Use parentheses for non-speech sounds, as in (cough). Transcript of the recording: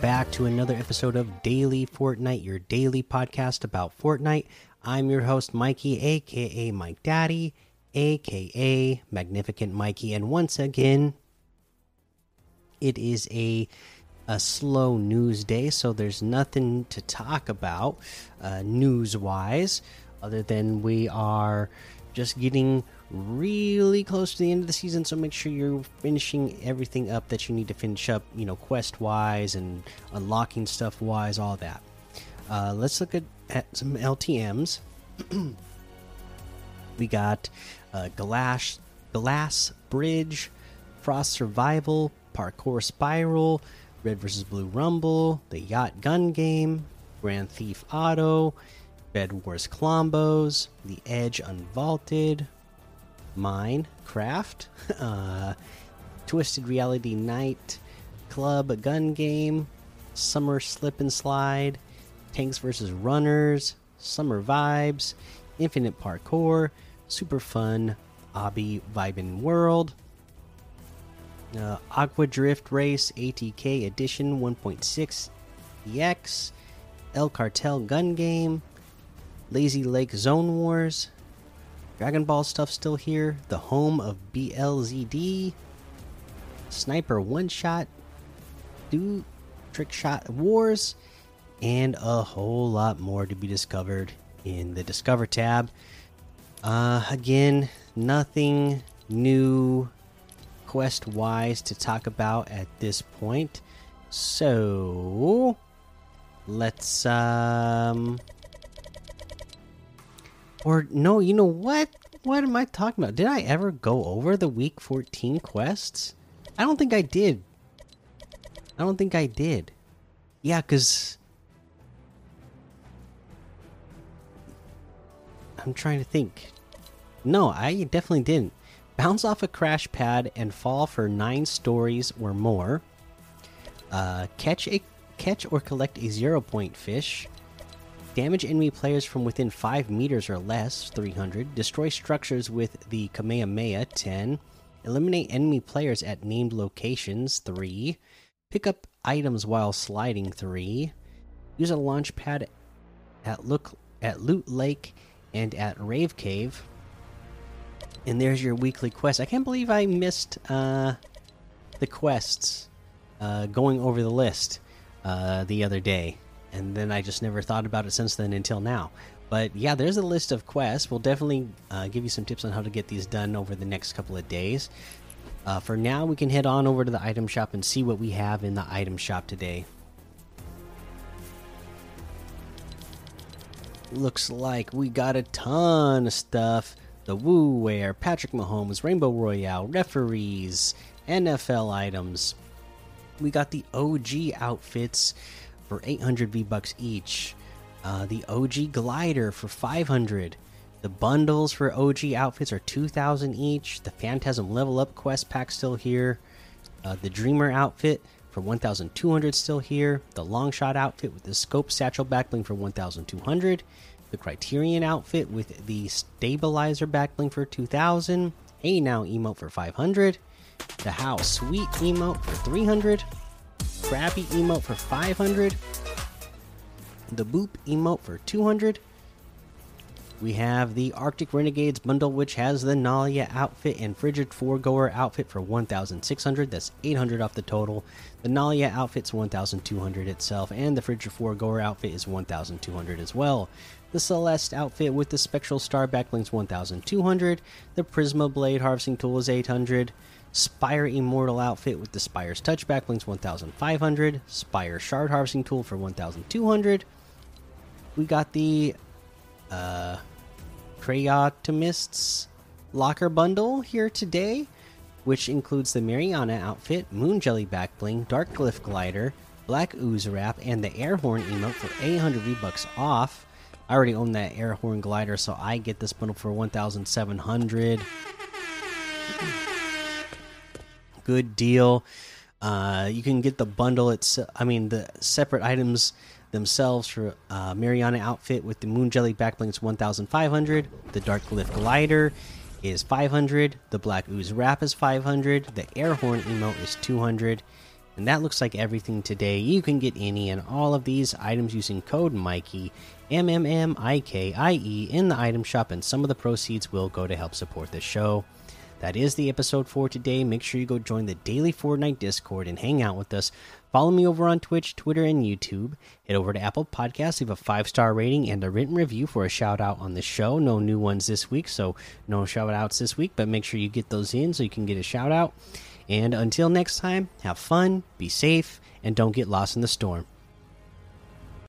Back to another episode of Daily Fortnite, your daily podcast about Fortnite. I'm your host, Mikey, aka Mike Daddy, aka Magnificent Mikey, and once again, it is a a slow news day, so there's nothing to talk about uh, news wise, other than we are just getting really close to the end of the season. So make sure you're finishing everything up that you need to finish up, you know, quest wise and unlocking stuff wise, all that. Uh, let's look at, at some LTMs. (clears throat) we got uh, Glass, Glass Bridge, Frost Survival, Parkour Spiral, Red vs. Blue Rumble, the Yacht Gun Game, Grand Thief Auto, Bed Wars Clombos, The Edge Unvaulted, Minecraft, (laughs) uh, Twisted Reality Night, Club a Gun Game, Summer Slip and Slide, Tanks vs. Runners, Summer Vibes, Infinite Parkour, Super Fun, Obby Vibin World, uh, Aqua Drift Race ATK Edition 1.6 EX, El Cartel Gun Game, Lazy Lake Zone Wars, Dragon Ball stuff still here, the home of BLZD, Sniper One Shot, Do Trick Shot Wars, and a whole lot more to be discovered in the Discover tab. Uh, again, nothing new quest wise to talk about at this point. So let's um or no, you know what? What am I talking about? Did I ever go over the week 14 quests? I don't think I did. I don't think I did. Yeah, cuz I'm trying to think. No, I definitely didn't bounce off a crash pad and fall for nine stories or more. Uh, catch a catch or collect a zero point fish. Damage enemy players from within five meters or less. 300. Destroy structures with the Kamehameha. 10. Eliminate enemy players at named locations. 3. Pick up items while sliding. 3. Use a launch pad at look at Loot Lake and at Rave Cave and there's your weekly quest. I can't believe I missed uh, the quests uh, going over the list uh, the other day, and then I just never thought about it since then until now. But yeah, there's a list of quests. We'll definitely uh, give you some tips on how to get these done over the next couple of days. Uh, for now, we can head on over to the item shop and see what we have in the item shop today. Looks like we got a ton of stuff the Woo Wear, Patrick Mahomes, Rainbow Royale, referees, NFL items. We got the OG outfits for 800 V bucks each. Uh, the OG glider for 500. The bundles for OG outfits are 2,000 each. The Phantasm level up quest pack still here. Uh, the Dreamer outfit for 1,200 still here. The Longshot outfit with the scope satchel backbling for 1,200 the Criterion outfit with the Stabilizer backbling for 2000, a now emote for 500, the How Sweet emote for 300, Crappy emote for 500, the Boop emote for 200. We have the Arctic Renegades bundle, which has the Nalia outfit and Frigid Foregoer outfit for 1,600. That's 800 off the total. The Nalia outfit's 1,200 itself, and the Frigid Foregoer outfit is 1,200 as well. The Celeste outfit with the Spectral Star backbling's 1200. The Prisma Blade harvesting tool is 800. Spire Immortal outfit with the Spire's Touch backbling's 1500. Spire Shard harvesting tool for 1200. We got the uh Crayotimists locker bundle here today, which includes the Mariana outfit, Moon Jelly backbling, Dark Glyph glider, Black Ooze wrap, and the Airhorn emote for 800 V bucks off. I already own that air horn glider, so I get this bundle for 1,700. Good deal. Uh, you can get the bundle. It's I mean the separate items themselves for uh, Mariana outfit with the Moon Jelly backbling is 1,500. The Dark Glyph glider is 500. The Black Ooze wrap is 500. The Air Horn emote is 200. And that looks like everything today. You can get any and all of these items using code Mikey, M M M I K I E, in the item shop, and some of the proceeds will go to help support the show. That is the episode for today. Make sure you go join the daily Fortnite Discord and hang out with us. Follow me over on Twitch, Twitter, and YouTube. Head over to Apple Podcasts, leave a five star rating and a written review for a shout out on the show. No new ones this week, so no shout outs this week, but make sure you get those in so you can get a shout out. And until next time, have fun, be safe, and don't get lost in the storm.